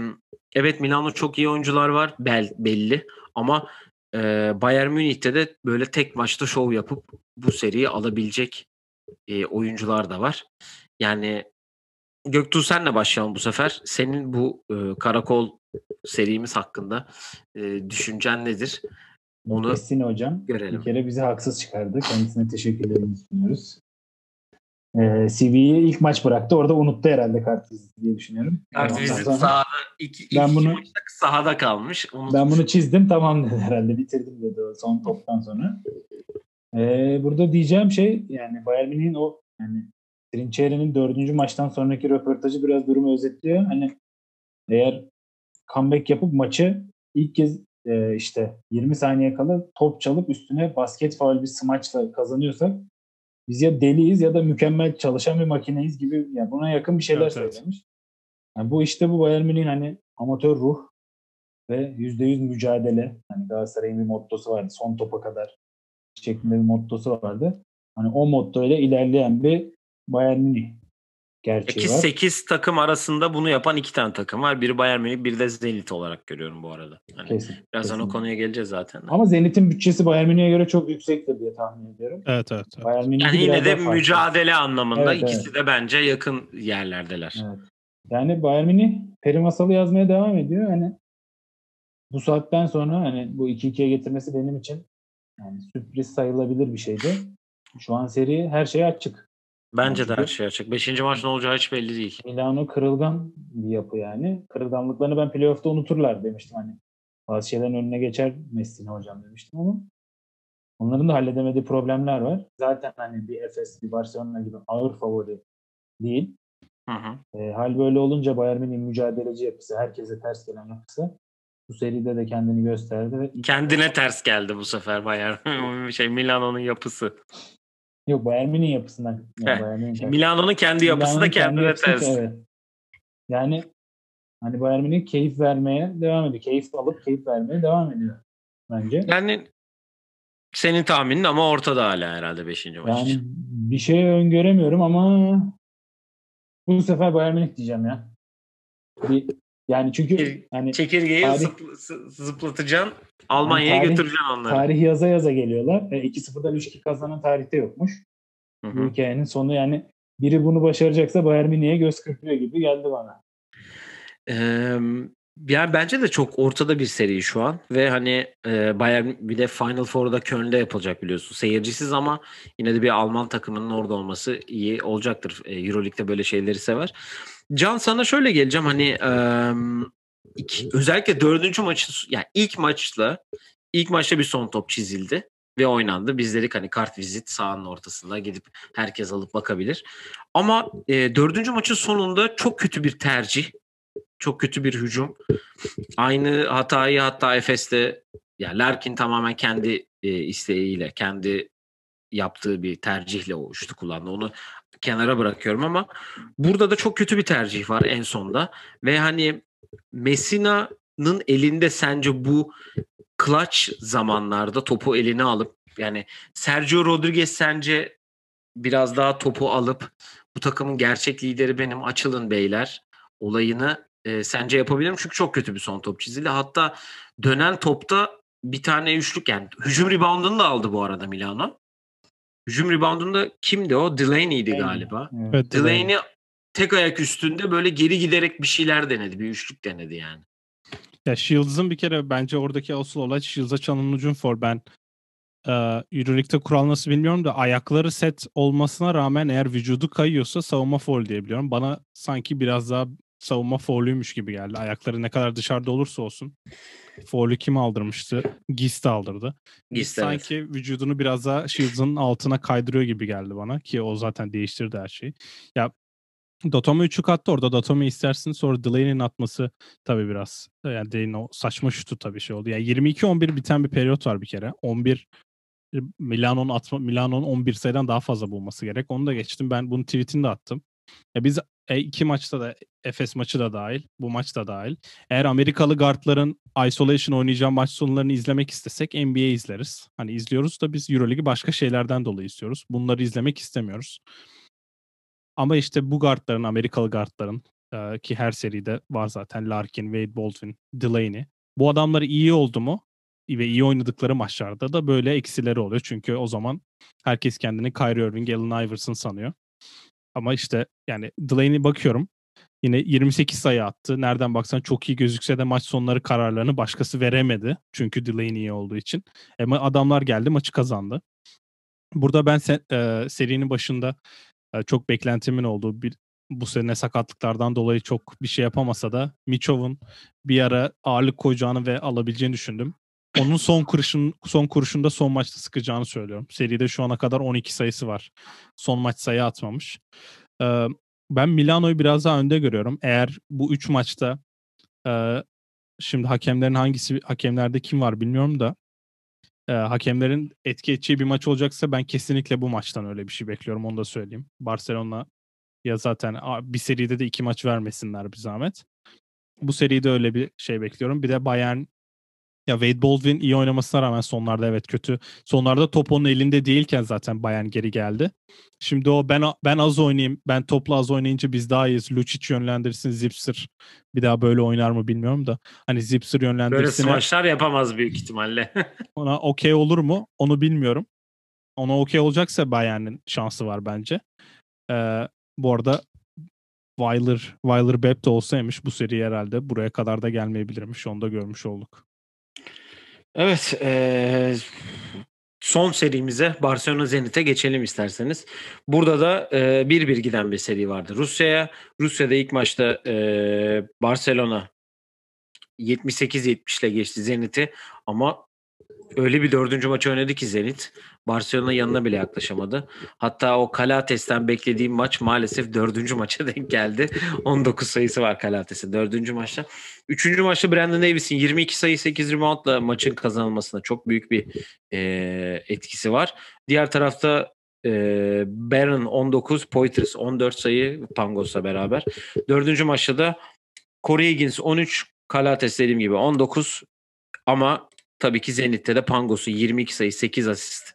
[SPEAKER 1] evet Milano çok iyi oyuncular var bel, belli ama e, Bayern Münih'te de böyle tek maçta şov yapıp bu seriyi alabilecek e, oyuncular da var. Yani Göktuğ senle başlayalım bu sefer. Senin bu e, karakol serimiz hakkında e, düşüncen nedir? Onu
[SPEAKER 2] Esin hocam
[SPEAKER 1] görelim.
[SPEAKER 2] bir kere bizi haksız çıkardı. Kendisine teşekkürlerimi sunuyoruz. Ee, CV'yi ilk maç bıraktı. Orada unuttu herhalde kart viziti diye düşünüyorum.
[SPEAKER 1] Kart vizit sahada iki, ilk
[SPEAKER 2] Ben
[SPEAKER 1] iki
[SPEAKER 2] bunu-
[SPEAKER 1] sahada kalmış.
[SPEAKER 2] Ben
[SPEAKER 1] Unutmuş.
[SPEAKER 2] bunu çizdim tamam dedi herhalde. Bitirdim dedi o son toptan sonra. Ee, burada diyeceğim şey yani Bayern Münih'in o yani Trinçeri'nin dördüncü maçtan sonraki röportajı biraz durumu özetliyor. Hani eğer comeback yapıp maçı ilk kez e, işte 20 saniye kala top çalıp üstüne basket faul bir smaçla kazanıyorsak biz ya deliyiz ya da mükemmel çalışan bir makineyiz gibi yani buna yakın bir şeyler
[SPEAKER 3] Evet, evet.
[SPEAKER 2] söylemiş. Yani bu işte bu Bayern Münih'in hani amatör ruh ve %100 mücadele. Hani Galatasaray'ın bir mottosu vardı. Son topa kadar şeklinde bir mottosu vardı. Hani o motto ile ilerleyen bir Bayern Münih. Gerçeği
[SPEAKER 1] Ki
[SPEAKER 2] var.
[SPEAKER 1] 8 takım arasında bunu yapan iki tane takım var. Biri Bayern Münih, biri de Zenit olarak görüyorum bu arada. Hani
[SPEAKER 2] Kesin.
[SPEAKER 1] birazdan o
[SPEAKER 2] kesin.
[SPEAKER 1] konuya geleceğiz zaten.
[SPEAKER 2] Ama Zenit'in bütçesi Bayern Münih'e göre çok yüksektir diye tahmin ediyorum.
[SPEAKER 3] Evet evet. evet.
[SPEAKER 2] Bayern Münih
[SPEAKER 1] Yani yine de
[SPEAKER 2] farklı.
[SPEAKER 1] mücadele anlamında
[SPEAKER 2] Evet,
[SPEAKER 1] ikisi de bence yakın yerlerdeler.
[SPEAKER 2] Evet. Yani Bayern Münih peri masalı yazmaya devam ediyor. Hani bu saatten sonra hani bu 2-2'ye getirmesi benim için yani sürpriz sayılabilir bir şeydi. Şu an seri her şeye açık.
[SPEAKER 1] Bence de her şey açık. Beşinci maç ne olacağı hiç belli değil.
[SPEAKER 2] Milano kırılgan bir yapı yani. Kırılganlıklarını ben playoff'ta unuturlar demiştim hani. Bazı şeylerin önüne geçer Messina hocam demiştim ama onların da halledemediği problemler var. Zaten hani bir Efes, bir Barcelona gibi ağır favori değil.
[SPEAKER 1] Hı hı.
[SPEAKER 2] E, hal böyle olunca Bayern Münih'in mücadeleci yapısı, herkese ters gelen yapısı bu seride de kendini gösterdi ve
[SPEAKER 1] Kendine ters geldi bu sefer Bayern. [LAUGHS] şey Milano'nun yapısı.
[SPEAKER 2] Yok Bayern Münih yapısından yani.
[SPEAKER 1] Milano'nun kendi yapısı da
[SPEAKER 2] kendi
[SPEAKER 1] kendine
[SPEAKER 2] yapısı-
[SPEAKER 1] ters.
[SPEAKER 2] Evet. Yani hani Bayern Münih keyif vermeye devam ediyor. Keyif alıp keyif vermeye devam ediyor bence.
[SPEAKER 1] Yani senin tahminin ama ortada hala herhalde 5. maç
[SPEAKER 2] Yani
[SPEAKER 1] için.
[SPEAKER 2] bir şey öngöremiyorum ama bu sefer Bayern Münih diyeceğim ya. Bir, yani çünkü hani
[SPEAKER 1] Çekirgeyi
[SPEAKER 2] Tarih-
[SPEAKER 1] zıpl- zı- zıplatacaksın. Almanya'ya
[SPEAKER 2] tarih-
[SPEAKER 1] götüreceksin onları.
[SPEAKER 2] tarih yaza yaza geliyorlar. E, 2-0'dan 3-2 kazanan tarihte yokmuş.
[SPEAKER 1] Hı hı.
[SPEAKER 2] hikayenin sonu yani biri bunu başaracaksa Bayern Münih'e göz kırpıyor gibi geldi bana.
[SPEAKER 1] Ee, yani bence de çok ortada bir seri şu an ve hani e, Bayern bir de Final Four'da Köln'de yapılacak biliyorsun. Seyircisiz ama yine de bir Alman takımının orada olması iyi olacaktır. E, Euroleague'de böyle şeyleri sever. Can sana şöyle geleceğim hani e, iki- özellikle dördüncü maçı yani ilk maçla ilk maçta bir son top çizildi ve oynandı. Biz dedik hani kart vizit sahanın ortasında gidip herkes alıp bakabilir. Ama e, dördüncü maçın sonunda çok kötü bir tercih çok kötü bir hücum. Aynı hatayı hatta Efes'te ya Larkin tamamen kendi e, isteğiyle, kendi yaptığı bir tercihle o şutu kullandı. Onu kenara bırakıyorum ama burada da çok kötü bir tercih var en sonda ve hani Messina'nın elinde sence bu clutch zamanlarda topu eline alıp yani Sergio Rodriguez sence biraz daha topu alıp bu takımın gerçek lideri benim açılın beyler olayını e, sence yapabilir mi? Çünkü çok kötü bir son top çizildi. Hatta dönen topta bir tane üçlük yani hücum reboundunu da aldı bu arada Milano. Hücum reboundunda kimdi o? Delaney'di galiba.
[SPEAKER 2] Evet.
[SPEAKER 1] Delaney tek ayak üstünde böyle geri giderek bir şeyler denedi. Bir üçlük denedi yani.
[SPEAKER 3] Ya Shields'ın bir kere bence oradaki asıl olay Shields'a çalınan ucun for. Ben e, Euroleague'de kural nasıl bilmiyorum da ayakları set olmasına rağmen eğer vücudu kayıyorsa savunma foul diye biliyorum. Bana sanki biraz daha savunma foul'üymüş gibi geldi. Ayakları ne kadar dışarıda olursa olsun. Foul'ü kim aldırmıştı? Gist aldırdı.
[SPEAKER 1] Gist, evet.
[SPEAKER 3] sanki vücudunu biraz daha Shields'ın altına kaydırıyor gibi geldi bana ki o zaten değiştirdi her şeyi. Ya Dotome 3'ü attı orada. Dotome istersin sonra Delaney'nin atması tabii biraz yani Delaney'in o saçma şutu tabii şey oldu. Yani 22-11 biten bir periyot var bir kere. 11 Milano'nun atma Milano'nun 11 sayıdan daha fazla bulması gerek. Onu da geçtim. Ben bunun tweetini de attım. Ya biz e, iki maçta da Efes maçı da dahil, bu maç da dahil. Eğer Amerikalı guardların isolation oynayacağı maç sonlarını izlemek istesek NBA izleriz. Hani izliyoruz da biz EuroLeague'i başka şeylerden dolayı istiyoruz. Bunları izlemek istemiyoruz. Ama işte bu guardların, Amerikalı guardların e, ki her seride var zaten Larkin, Wade Baldwin, Delaney. Bu adamlar iyi oldu mu ve iyi oynadıkları maçlarda da böyle eksileri oluyor. Çünkü o zaman herkes kendini Kyrie Irving, Allen Iverson sanıyor. Ama işte yani Delaney bakıyorum yine 28 sayı attı. Nereden baksan çok iyi gözükse de maç sonları kararlarını başkası veremedi. Çünkü Delaney iyi olduğu için. Ama adamlar geldi maçı kazandı. Burada ben se- e, serinin başında e, çok beklentimin olduğu bir bu sene sakatlıklardan dolayı çok bir şey yapamasa da Michov'un bir ara ağırlık koyacağını ve alabileceğini düşündüm. Onun son kuruşun son kuruşunda son maçta sıkacağını söylüyorum. Seride şu ana kadar 12 sayısı var. Son maç sayı atmamış. Ee, ben Milano'yu biraz daha önde görüyorum. Eğer bu 3 maçta e, şimdi hakemlerin hangisi hakemlerde kim var bilmiyorum da e, hakemlerin etki edeceği bir maç olacaksa ben kesinlikle bu maçtan öyle bir şey bekliyorum onu da söyleyeyim. Barcelona ya zaten bir seride de iki maç vermesinler bir zahmet. Bu seride öyle bir şey bekliyorum. Bir de Bayern Ya Wade Baldwin iyi oynamasına rağmen sonlarda evet kötü. Sonlarda top onun elinde değilken zaten Bayern geri geldi. Şimdi o ben ben az oynayayım, ben topla az oynayınca biz daha iyiyiz. Lucic yönlendirsin, Zipser bir daha böyle oynar mı bilmiyorum da. Hani Zipser yönlendirsin.
[SPEAKER 1] Böyle smaçlar yapamaz büyük ihtimalle. [LAUGHS]
[SPEAKER 3] ona okey olur mu? Onu bilmiyorum. Ona okey olacaksa Bayern'in şansı var bence. Ee, bu arada Weiler, Weiler Bepp de olsaymış bu seri herhalde buraya kadar da gelmeyebilirmiş. Onu da görmüş olduk.
[SPEAKER 1] Evet. Ee, son serimize Barcelona Zenit'e geçelim isterseniz. Burada da e, bir bir giden bir seri vardı Rusya'ya. Rusya'da ilk maçta e, Barcelona 78-70 ile geçti Zenit'i ama öyle bir dördüncü maçı oynadı ki Zenit. Barcelona yanına bile yaklaşamadı. Hatta o Kalates'ten beklediğim maç maalesef dördüncü maça [LAUGHS] denk geldi. 19 sayısı var Kalates'in dördüncü maçta. Üçüncü maçta Brandon Davis'in 22 sayı 8 reboundla maçın kazanılmasına çok büyük bir e, etkisi var. Diğer tarafta e, Baron 19, Poitras 14 sayı Pangos'la beraber. Dördüncü maçta da Corey Higgins 13, Kalates dediğim gibi 19 ama tabii ki Zenit'te de Pangos'u 22 sayı 8 asist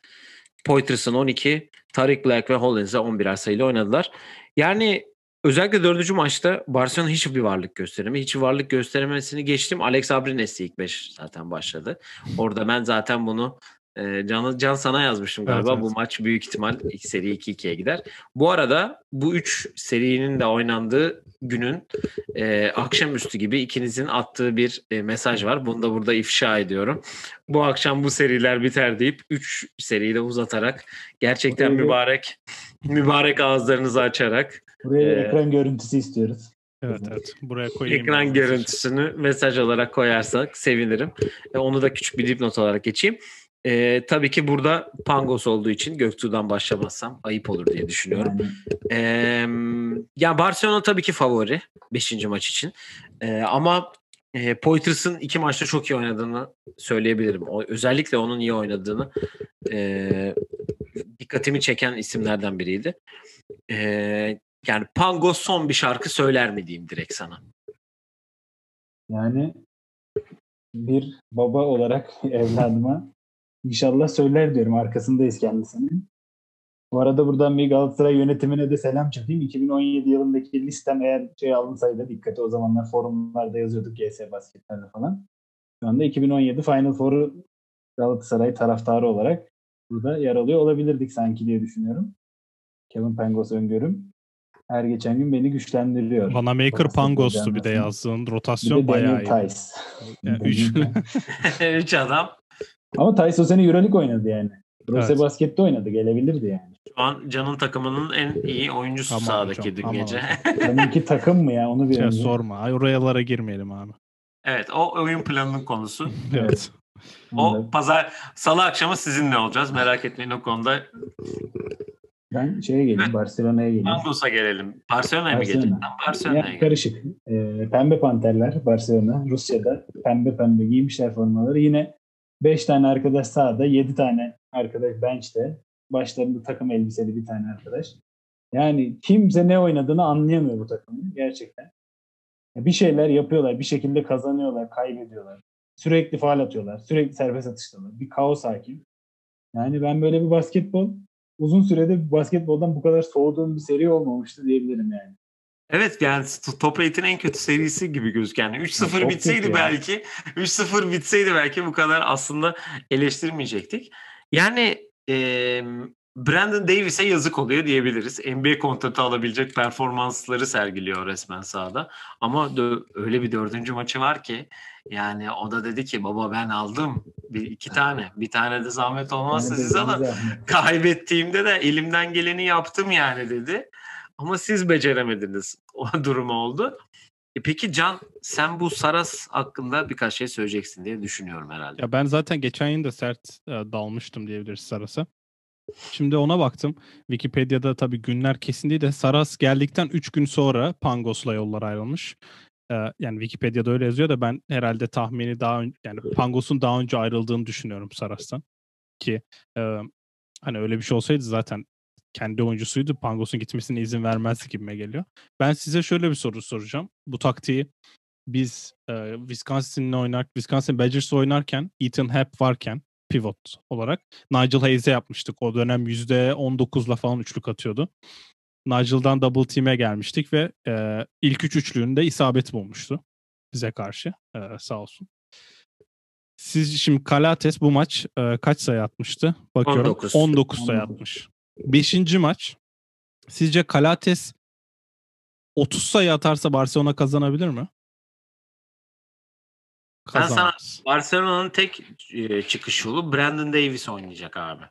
[SPEAKER 1] Poitras'ın 12, Tariq Black ve Hollins'e 11'er sayıyla oynadılar. Yani özellikle dördüncü maçta Barcelona hiçbir varlık gösteremi. Hiç varlık gösteremesini geçtim. Alex Abrines ilk 5 zaten başladı. Orada ben zaten bunu e, Can, Can sana yazmıştım galiba. Evet, evet. Bu maç büyük ihtimal ilk seri 2-2'ye gider. Bu arada bu üç serinin de oynandığı günün e, akşamüstü gibi ikinizin attığı bir e, mesaj var. Bunu da burada ifşa ediyorum. Bu akşam bu seriler biter deyip 3 seriyi de uzatarak gerçekten Buraya mübarek mübarek ağızlarınızı açarak
[SPEAKER 2] Buraya e, ekran görüntüsü istiyoruz.
[SPEAKER 3] Evet evet. Buraya koyayım.
[SPEAKER 1] Ekran görüntüsünü mesaj olarak koyarsak sevinirim. E, onu da küçük bir dipnot olarak geçeyim. E, tabii ki burada Pangos olduğu için Göktuğ'dan başlamazsam ayıp olur diye düşünüyorum. E, ya Barcelona tabii ki favori 5. maç için. E, ama e, Poitres'ın iki maçta çok iyi oynadığını söyleyebilirim. O, özellikle onun iyi oynadığını e, dikkatimi çeken isimlerden biriydi. E, yani Pangos son bir şarkı söyler mi diyeyim direkt sana.
[SPEAKER 2] Yani bir baba olarak [LAUGHS] evladıma İnşallah söyler diyorum. Arkasındayız kendisinin. Bu arada buradan bir Galatasaray yönetimine de selam çakayım. 2017 yılındaki listem eğer şey alınsaydı dikkate o zamanlar forumlarda yazıyorduk GS basketlerde falan. Şu anda 2017 Final Four'u Galatasaray taraftarı olarak burada yer alıyor olabilirdik sanki diye düşünüyorum. Kevin Pangos öngörüm. Her geçen gün beni güçlendiriyor.
[SPEAKER 3] Vanamaker Pangos'tu bir de yazdığın rotasyon bir de bayağı iyi. Tice. Yani üç. [LAUGHS]
[SPEAKER 1] üç adam.
[SPEAKER 2] Ama o sene Euroleague oynadı yani. Brose evet. baskette oynadı. Gelebilirdi yani.
[SPEAKER 1] Şu an Can'ın takımının en iyi oyuncusu aman sahadaki hocam, dün gece.
[SPEAKER 2] Seninki [LAUGHS] takım mı ya? Onu bir
[SPEAKER 3] ya sorma. Ay, orayalara girmeyelim abi.
[SPEAKER 1] Evet o oyun planının konusu. [LAUGHS]
[SPEAKER 3] evet.
[SPEAKER 1] O pazar salı akşamı sizinle olacağız. Merak etmeyin o konuda.
[SPEAKER 2] Ben şeye geleyim, evet. Barcelona'ya geleyim.
[SPEAKER 1] Angos'a gelelim. Barcelona'ya Barcelona. mı geleceksin? Barcelona'ya
[SPEAKER 2] yani karışık. Ee, pembe panterler Barcelona. Rusya'da pembe pembe giymişler formaları. Yine 5 tane arkadaş sağda, 7 tane arkadaş bench'te. Başlarında takım elbiseli bir tane arkadaş. Yani kimse ne oynadığını anlayamıyor bu takımın gerçekten. Bir şeyler yapıyorlar, bir şekilde kazanıyorlar, kaybediyorlar. Sürekli faal atıyorlar, sürekli serbest atıştalar. Bir kaos hakim. Yani ben böyle bir basketbol, uzun sürede basketboldan bu kadar soğuduğum bir seri olmamıştı diyebilirim yani.
[SPEAKER 1] Evet yani Top 8'in en kötü serisi gibi gözüken. Yani 3-0 bitseydi belki 3-0 bitseydi belki bu kadar aslında eleştirmeyecektik. Yani e, Brandon Davis'e yazık oluyor diyebiliriz. NBA kontratı alabilecek performansları sergiliyor resmen sahada. Ama öyle bir dördüncü maçı var ki yani o da dedi ki baba ben aldım bir iki tane. Bir tane de zahmet olmazsa siz alın. Kaybettiğimde de elimden geleni yaptım yani dedi. Ama siz beceremediniz. O [LAUGHS] durum oldu. E peki Can sen bu Saras hakkında birkaç şey söyleyeceksin diye düşünüyorum herhalde.
[SPEAKER 3] Ya ben zaten geçen yıl da sert e, dalmıştım diyebiliriz Saras'a. Şimdi ona baktım. Wikipedia'da tabii günler kesin değil de Saras geldikten 3 gün sonra Pangos'la yollar ayrılmış. Ee, yani Wikipedia'da öyle yazıyor da ben herhalde tahmini daha yani Pangos'un daha önce ayrıldığını düşünüyorum Saras'tan. Ki e, hani öyle bir şey olsaydı zaten kendi oyuncusuydu. Pangos'un gitmesine izin vermezdi gibime geliyor. Ben size şöyle bir soru soracağım. Bu taktiği biz e, Wisconsin'le oynar, Wisconsin Badgers oynarken Ethan Happ varken pivot olarak Nigel Hayes'e yapmıştık. O dönem %19'la falan üçlük atıyordu. Nigel'dan double team'e gelmiştik ve e, ilk üç üçlüğünde isabet bulmuştu bize karşı e, sağ olsun. Siz şimdi Kalates bu maç e, kaç sayı atmıştı? Bakıyorum 19, 19 sayı atmış. Beşinci maç sizce Kalates 30 sayı atarsa Barcelona kazanabilir mi?
[SPEAKER 1] Kazanmaz. Ben sana Barcelona'nın tek e, çıkış yolu Brandon Davis oynayacak abi.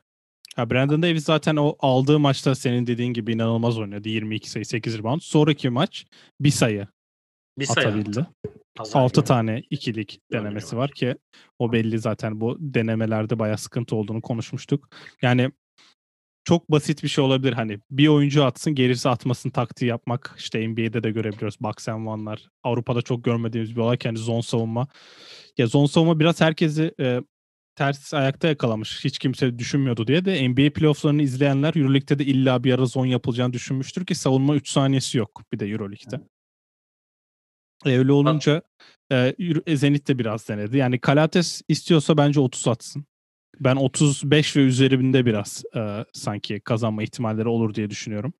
[SPEAKER 3] Ha, Brandon Davis zaten o aldığı maçta senin dediğin gibi inanılmaz oynadı. 22 sayı 8 rebound. Sonraki maç bir sayı bir sayı atabildi. Attı. 6 tane ikilik denemesi var ki o belli zaten bu denemelerde bayağı sıkıntı olduğunu konuşmuştuk. Yani çok basit bir şey olabilir. Hani bir oyuncu atsın gerisi atmasın taktiği yapmak. İşte NBA'de de görebiliyoruz. Box and one'lar. Avrupa'da çok görmediğimiz bir olay. Kendi zone savunma. Ya zone savunma biraz herkesi e, ters ayakta yakalamış. Hiç kimse düşünmüyordu diye de NBA playofflarını izleyenler Euroleague'de de illa bir ara zone yapılacağını düşünmüştür ki savunma 3 saniyesi yok bir de Euroleague'de. E, öyle olunca e, Zenit de biraz denedi. Yani Kalates istiyorsa bence 30 atsın. Ben 35 ve üzerinde biraz e, sanki kazanma ihtimalleri olur diye düşünüyorum.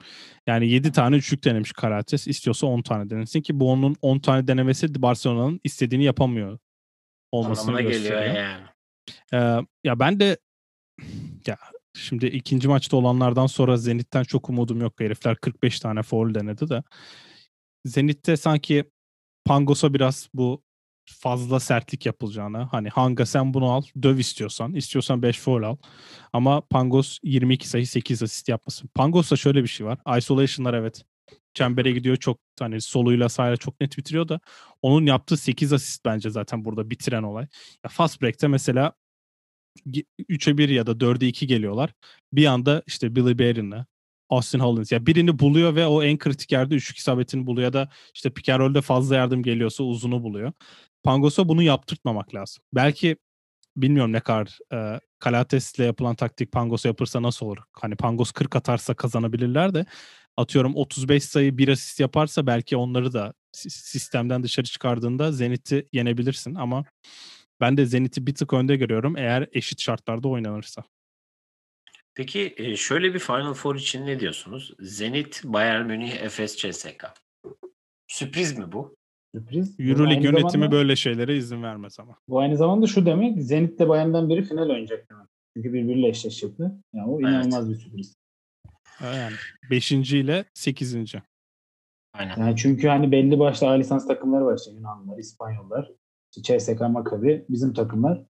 [SPEAKER 3] Yani 7 tane üçlük denemiş Karates. İstiyorsa 10 tane denesin ki bu onun 10 tane denemesi Barcelona'nın istediğini yapamıyor olmasını Anlamına gösteriyor. Geliyor yani. Ee, ya ben de ya şimdi ikinci maçta olanlardan sonra Zenit'ten çok umudum yok. Herifler 45 tane foul denedi de. Zenit'te sanki Pangos'a biraz bu fazla sertlik yapılacağını hani Hanga sen bunu al döv istiyorsan istiyorsan 5 foul al ama Pangos 22 sayı 8 asist yapmasın. Pangos'ta şöyle bir şey var. Isolation'lar evet çembere gidiyor çok hani soluyla sahayla çok net bitiriyor da onun yaptığı 8 asist bence zaten burada bitiren olay. Ya fast break'te mesela 3'e 1 ya da 4'e 2 geliyorlar. Bir anda işte Billy Barron'la Austin Hollins. Ya birini buluyor ve o en kritik yerde üçlük isabetini buluyor ya da işte pick fazla yardım geliyorsa uzunu buluyor. Pangos'a bunu yaptırtmamak lazım. Belki bilmiyorum ne kadar e, Kalates'le yapılan taktik Pangos'a yapırsa nasıl olur? Hani Pangos 40 atarsa kazanabilirler de atıyorum 35 sayı bir asist yaparsa belki onları da sistemden dışarı çıkardığında Zenit'i yenebilirsin ama ben de Zenit'i bir tık önde görüyorum eğer eşit şartlarda oynanırsa.
[SPEAKER 1] Peki şöyle bir Final Four için ne diyorsunuz? Zenit, Bayern Münih, Efes, CSK. Sürpriz mi bu?
[SPEAKER 2] Sürpriz.
[SPEAKER 3] Euroleague yönetimi zamanda, böyle şeylere izin vermez ama.
[SPEAKER 2] Bu aynı zamanda şu demek Zenit'le Bayern'den biri final oynayacak demek. Çünkü birbiriyle eşleşecekler. Yani o inanılmaz evet. bir sürpriz.
[SPEAKER 3] Yani 5. ile 8.
[SPEAKER 2] Aynen. Yani çünkü hani belli başlı A lisans takımları var işte Yunanlılar, İspanyollar, işte CSK, Maccabi, bizim takımlar.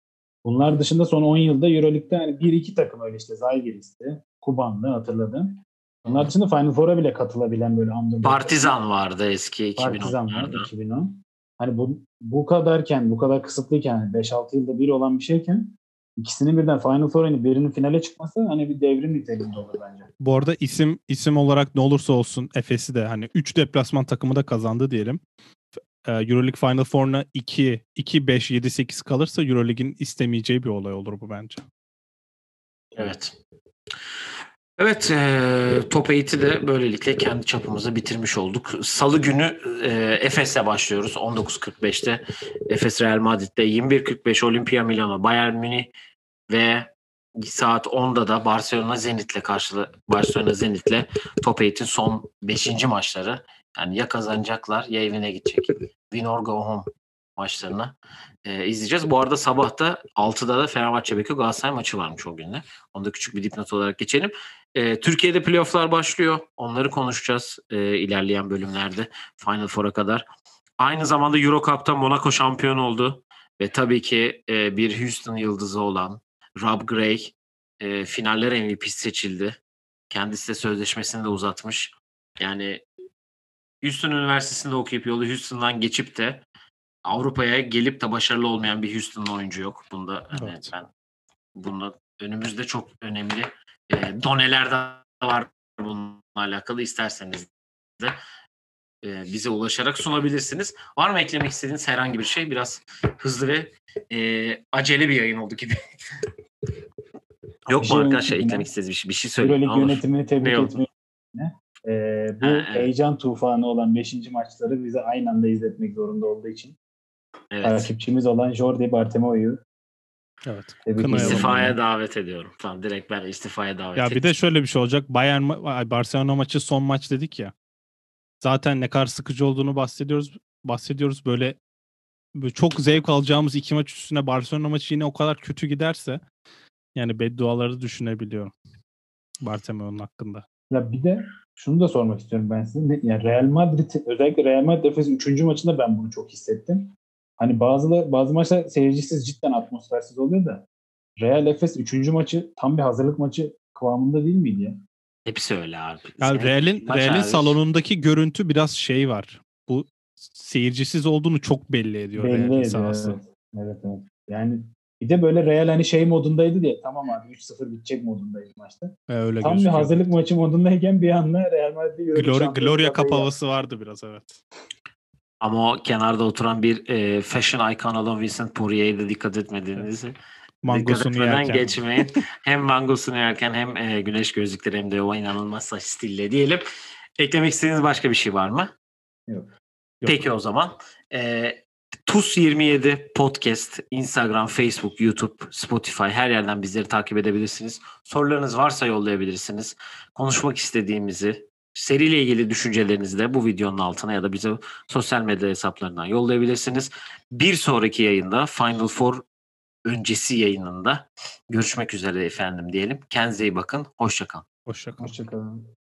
[SPEAKER 2] Bunlar dışında son 10 yılda Euroleague'de hani bir iki takım öyle işte Zalgiris'ti, Kuban'dı hatırladım. Onlar dışında Final Four'a bile katılabilen böyle underdog.
[SPEAKER 1] Partizan vardı eski 2010'larda.
[SPEAKER 2] Partizan vardı 2010. Hani bu, bu kadarken, bu kadar kısıtlıyken, yani 5-6 yılda bir olan bir şeyken ikisinin birden Final Four hani birinin finale çıkması hani bir devrim niteliğinde olur bence.
[SPEAKER 3] Bu arada isim isim olarak ne olursa olsun Efes'i de hani 3 deplasman takımı da kazandı diyelim. Euroleague Final Four'una 2, 2, 5, 7, 8 kalırsa Euroleague'in istemeyeceği bir olay olur bu bence.
[SPEAKER 1] Evet. Evet, e, Top 8'i de böylelikle kendi çapımızda bitirmiş olduk. Salı günü e, Efes'le başlıyoruz 19.45'te. Efes Real Madrid'de 21.45 Olimpia Milano Bayern Münih ve saat 10'da da Barcelona Zenit'le karşılı Barcelona Zenit'le Top 8'in son 5. maçları. Yani ya kazanacaklar ya evine gidecek. Win or go home maçlarını e, izleyeceğiz. Bu arada sabah da 6'da da Fenerbahçe Bekir Galatasaray maçı varmış o günde. Onu da küçük bir dipnot olarak geçelim. E, Türkiye'de playofflar başlıyor. Onları konuşacağız e, ilerleyen bölümlerde Final Four'a kadar. Aynı zamanda Euro Cup'ta Monaco şampiyon oldu. Ve tabii ki e, bir Houston yıldızı olan Rob Gray e, finaller MVP seçildi. Kendisi de sözleşmesini de uzatmış. Yani Houston Üniversitesi'nde okuyup yolu Houston'dan geçip de Avrupa'ya gelip de başarılı olmayan bir Houston'lı oyuncu yok. Bunda hani evet. ben bunda önümüzde çok önemli e, doneler de var bununla alakalı isterseniz de e, bize ulaşarak sunabilirsiniz. Var mı eklemek istediğiniz herhangi bir şey? Biraz hızlı ve e, acele bir yayın oldu gibi. [LAUGHS] Yok mu şey arkadaşlar eklemek istediğiniz bir şey, bir şey söyleyin.
[SPEAKER 2] Yönetimini tebrik etmeyi e, bu
[SPEAKER 1] Ha, evet.
[SPEAKER 2] heyecan tufanı olan 5. maçları bize aynı anda izletmek zorunda olduğu için
[SPEAKER 1] Evet.
[SPEAKER 2] takipçimiz olan Jordi Bartomeu'yu
[SPEAKER 3] Evet. Kınayalım.
[SPEAKER 2] ediyorum.
[SPEAKER 1] İstifaya davet ediyorum. Tamam direkt ben istifaya davet
[SPEAKER 3] Ya
[SPEAKER 1] ettim.
[SPEAKER 3] bir de şöyle bir şey olacak. Bayern Barcelona maçı son maç dedik ya. Zaten ne kadar sıkıcı olduğunu bahsediyoruz. Bahsediyoruz böyle, böyle çok zevk alacağımız iki maç üstüne Barcelona maçı yine o kadar kötü giderse yani bedduaları düşünebiliyorum. Barcelona'nın hakkında.
[SPEAKER 2] Ya bir de şunu da sormak istiyorum ben size. Yani Real Madrid özellikle Real Madrid Efes 3. maçında ben bunu çok hissettim. Hani bazı bazı maçlar seyircisiz cidden atmosfersiz oluyor da Real Efes 3. maçı tam bir hazırlık maçı kıvamında değil miydi ya?
[SPEAKER 1] Hepsi öyle abi.
[SPEAKER 3] Yani Real'in Real'in salonundaki görüntü biraz şey var. Bu seyircisiz olduğunu çok belli ediyor
[SPEAKER 2] Belli
[SPEAKER 3] Real'in sahası.
[SPEAKER 2] Evet. evet evet. Yani bir de böyle Real hani şey modundaydı diye tamam abi 3-0 bitecek modundaydı maçta.
[SPEAKER 3] E, öyle
[SPEAKER 2] Tam bir
[SPEAKER 3] gözüküyor.
[SPEAKER 2] hazırlık maçı modundayken bir anda Real Madrid
[SPEAKER 3] Gloria,
[SPEAKER 2] şampiyonu
[SPEAKER 3] Gloria havası vardı biraz evet.
[SPEAKER 1] Ama o kenarda oturan bir e, fashion icon olan Vincent Poirier'e de dikkat etmediğinizi
[SPEAKER 3] Mangosunu
[SPEAKER 1] dikkat
[SPEAKER 3] yerken.
[SPEAKER 1] geçmeyin. hem mangosunu yerken hem e, güneş gözlükleri hem de o inanılmaz saç stille diyelim. Eklemek istediğiniz başka bir şey var mı?
[SPEAKER 2] Yok.
[SPEAKER 1] Peki o zaman. E, TUS27 Podcast, Instagram, Facebook, YouTube, Spotify her yerden bizleri takip edebilirsiniz. Sorularınız varsa yollayabilirsiniz. Konuşmak istediğimizi, seriyle ilgili düşüncelerinizi de bu videonun altına ya da bize sosyal medya hesaplarından yollayabilirsiniz. Bir sonraki yayında Final Four öncesi yayınında görüşmek üzere efendim diyelim. Kendinize iyi bakın. Hoşçakalın.
[SPEAKER 3] Hoşçakalın.
[SPEAKER 2] Hoşçakalın.